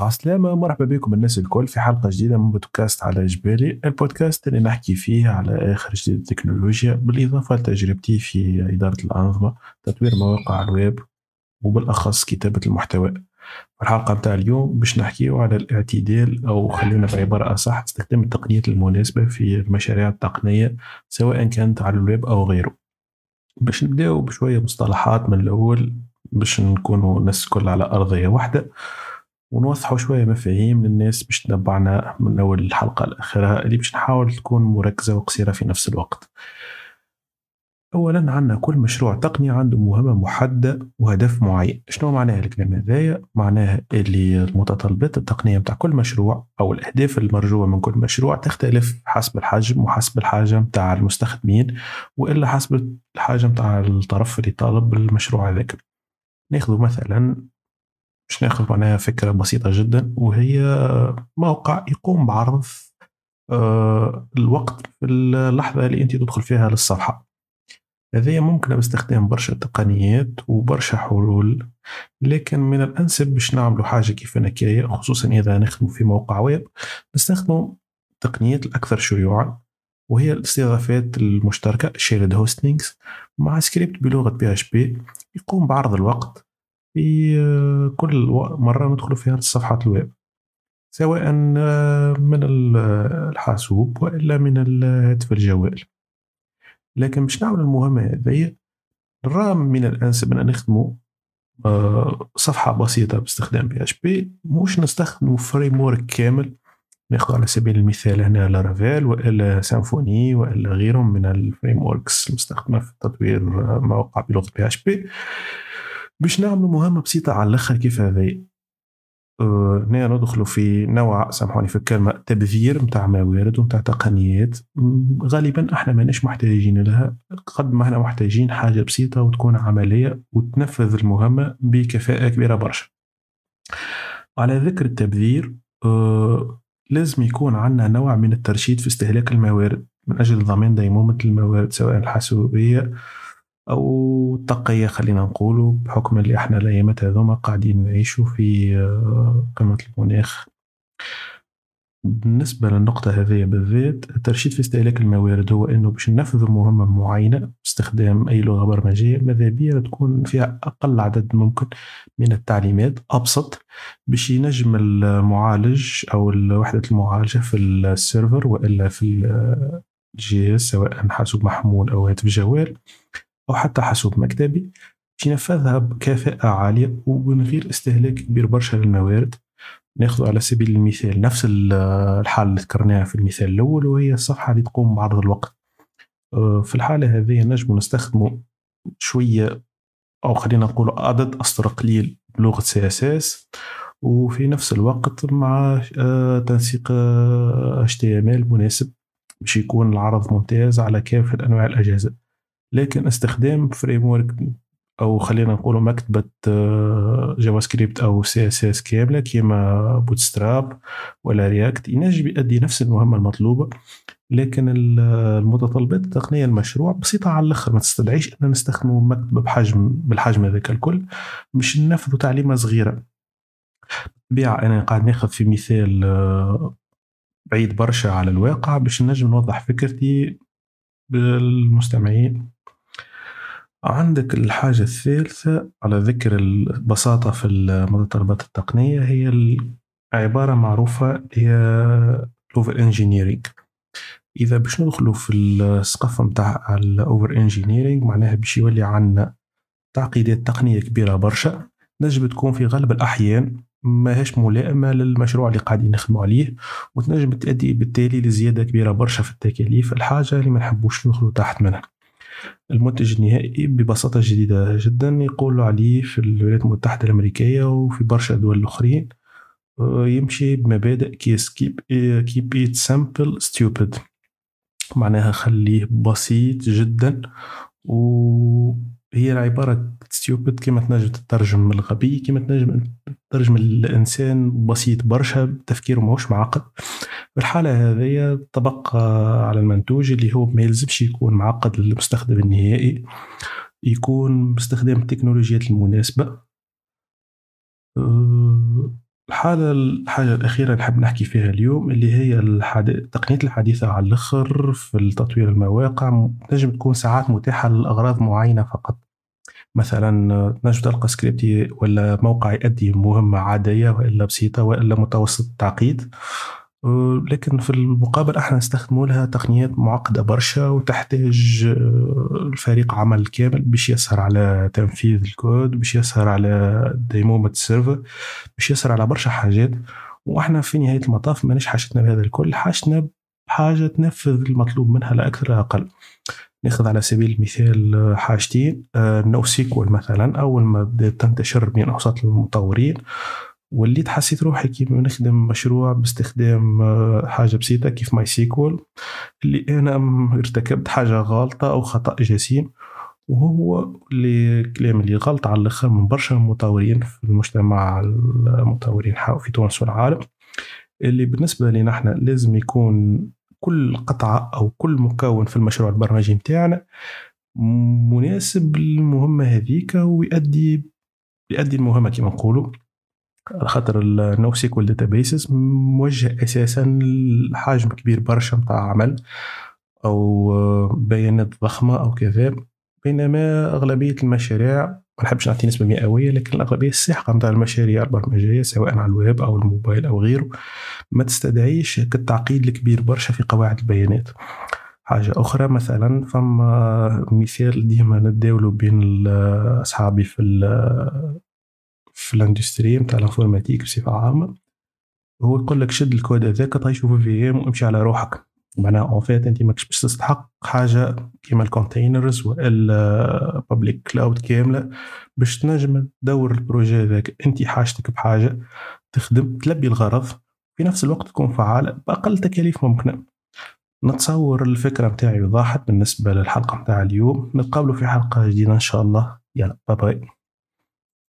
عسلامة مرحبا بكم الناس الكل في حلقة جديدة من بودكاست على جبالي البودكاست اللي نحكي فيه على آخر جديد التكنولوجيا بالإضافة لتجربتي في إدارة الأنظمة تطوير مواقع الويب وبالأخص كتابة المحتوى. الحلقة متاع اليوم باش نحكيو على الاعتدال أو خلينا بعبارة أصح استخدام التقنيات المناسبة في المشاريع التقنية سواء كانت على الويب أو غيره. باش نبداو بشوية مصطلحات من الأول باش نكونوا الناس الكل على أرضية واحدة. ونوضحوا شوية مفاهيم للناس باش تتبعنا من أول الحلقة لاخرها اللي باش نحاول تكون مركزة وقصيرة في نفس الوقت. اولا عندنا كل مشروع تقني عنده مهمة محددة وهدف معين. شنو معناها الكلام هذايا؟ معناها اللي المتطلبات التقنية بتاع كل مشروع أو الأهداف المرجوة من كل مشروع تختلف حسب الحجم وحسب الحاجة بتاع المستخدمين وإلا حسب الحاجة بتاع الطرف اللي طالب المشروع هذاك. ناخذ مثلا باش ناخذ معناها فكرة بسيطة جدا وهي موقع يقوم بعرض آه، الوقت في اللحظة اللي أنت تدخل فيها للصفحة. هذه ممكنة باستخدام برشا تقنيات وبرشا حلول لكن من الأنسب باش نعملوا حاجة كيف هكايا خصوصا إذا نخدم في موقع ويب نستخدم التقنيات الأكثر شيوعا وهي الاستضافات المشتركة shared hostings مع سكريبت بلغة PHP يقوم بعرض الوقت في آه، كل مرة ندخل فيها صفحات الويب سواء آه، من الحاسوب وإلا من الهاتف الجوال لكن باش نعمل المهمة هذه نرى من الأنسب أن نخدمو آه، صفحة بسيطة باستخدام PHP مش نستخدم framework كامل ناخذ على سبيل المثال هنا Laravel وإلا Symfony وإلا غيرهم من ال frameworks المستخدمة في تطوير مواقع بلغه PHP باش نعملوا مهمة بسيطة على الآخر كيف هذي؟ أه هنا ندخلوا في نوع سامحوني في الكلمة تبذير نتاع موارد ونتاع تقنيات. غالبا إحنا ماناش محتاجين لها قد ما إحنا محتاجين حاجة بسيطة وتكون عملية وتنفذ المهمة بكفاءة كبيرة برشا. على ذكر التبذير أه لازم يكون عندنا نوع من الترشيد في استهلاك الموارد من أجل ضمان ديمومة الموارد سواء الحاسوبية أو التقية خلينا نقولوا بحكم اللي إحنا الأيامات هذوما قاعدين نعيشوا في آه، قمة المناخ. بالنسبة للنقطة هذه بالذات الترشيد في استهلاك الموارد هو إنه باش ننفذ مهمة معينة باستخدام أي لغة برمجية ماذا بيا؟ تكون فيها أقل عدد ممكن من التعليمات أبسط باش ينجم المعالج أو وحدة المعالجة في السيرفر وإلا في الجهاز سواء حاسوب محمول أو هاتف جوال أو حتى حاسوب مكتبي. باش ينفذها بكفاءة عالية ومن غير استهلاك كبير برشا للموارد ناخذ على سبيل المثال نفس الحالة اللي ذكرناها في المثال الأول وهي الصفحة اللي تقوم بعرض الوقت. آه، في الحالة هذه نجم نستخدموا شوية أو خلينا نقول عدد أسطر قليل بلغة CSS. وفي نفس الوقت مع آه، تنسيق ML مناسب. باش يكون العرض ممتاز على كافة أنواع الأجهزة. لكن استخدام framework أو خلينا نقول مكتبة Java آه، سكريبت أو CSS كاملة كيما Bootstrap ولا React ينجم يؤدي نفس المهمة المطلوبة لكن المتطلبات التقنية المشروع بسيطة على الأخر ما تستدعيش أن نستخدموا مكتبة بحجم بالحجم هذاك الكل باش ننفذوا تعليمة صغيرة. بالطبيعة أنا قاعد ناخذ في مثال آه، بعيد برشا على الواقع باش نجم نوضح فكرتي بالمستمعين. عندك الحاجة الثالثة على ذكر البساطة في المتطلبات التقنية هي عبارة معروفة هي ال over engineering إذا باش ندخلوا في السقف نتاع ال over engineering معناها باش يولي عندنا تعقيدات تقنية كبيرة برشا نجم تكون في غالب الأحيان ماهيش ملائمة للمشروع اللي قاعدين نخدموا عليه وتنجم تؤدي بالتالي لزيادة كبيرة برشا في التكاليف الحاجة اللي ما نحبوش ندخلوا تحت منها. المنتج النهائي ببساطة جديدة جدا يقولوا عليه في الولايات المتحدة الأمريكية وفي برشا دول أخرين آه، يمشي بمبادئ KISS keep keep it simple stupid معناها خليه بسيط جدا وهي العبارة stupid كما تنجم تترجم الغبي كما تنجم تترجم الإنسان بسيط برشا تفكيره ماهوش معقد. في الحالة هذه تبقى على المنتوج اللي هو ما يلزمش يكون معقد للمستخدم النهائي يكون باستخدام التكنولوجيات المناسبة. أه، الحالة الحاجة الأخيرة اللي نحب نحكي فيها اليوم اللي هي التقنيات الحديثة على الآخر في تطوير المواقع تنجم تكون ساعات متاحة لأغراض معينة فقط. مثلا تنجم تلقى سكريبتي ولا موقع يؤدي مهمة عادية وإلا بسيطة وإلا متوسط التعقيد لكن في المقابل إحنا نستخدموا لها تقنيات معقدة برشا وتحتاج الفريق عمل كامل باش يسهر على تنفيذ الكود باش يسهر على ديمومة ال serveur باش يسهر على برشا حاجات. وإحنا في نهاية المطاف مانيش حاجتنا بهذا الكل حاجتنا بحاجة تنفذ المطلوب منها لا أكثر لا أقل. ناخذ على سبيل المثال حاجتين NoSQL مثلا أول ما بدات تنتشر بين أوساط المطورين وليت حسيت روحي كيف نخدم مشروع باستخدام آه، حاجة بسيطة كيف MySQL اللي أنا ارتكبت حاجة غلطة أو خطأ جسيم وهو اللي كلام اللي غلط على الأخر من برشا المطورين في المجتمع المطورين في تونس والعالم. اللي بالنسبة لنا إحنا لازم يكون كل قطعة أو كل مكون في المشروع البرمجي نتاعنا مناسب للمهمة هذيك ويؤدي يؤدي المهمة كما نقولوا على خاطر ال NoSQL databases موجه أساسا لحجم كبير برشا نتاع عمل أو بيانات ضخمة أو كذا. بينما أغلبية المشاريع ما نحبش نعطي نسبة مئوية لكن الأغلبية الساحقه نتاع المشاريع البرمجيه سواء على الويب أو الموبايل أو غيره. ما تستدعيش التعقيد الكبير برشا في قواعد البيانات. حاجة أخرى مثلا فما مثال ديما نتداولو بين أصحابي في في ال industry نتاع ال informatique بصفة عامة. هو يقول لك شد الكود هذاك طيشو في VM وامشي على روحك. معناها en fait انت ماكش باش تستحق حاجة كيما ال containers وإلا public cloud كاملة باش تنجم تدور ال projet هذاك. انت حاجتك بحاجة تخدم تلبي الغرض في نفس الوقت تكون فعالة بأقل تكاليف ممكنة. نتصور الفكرة متاعي وضاحت بالنسبة للحلقة متاع اليوم. نتقابلوا في حلقة جديدة إن شاء الله. يلا باي باي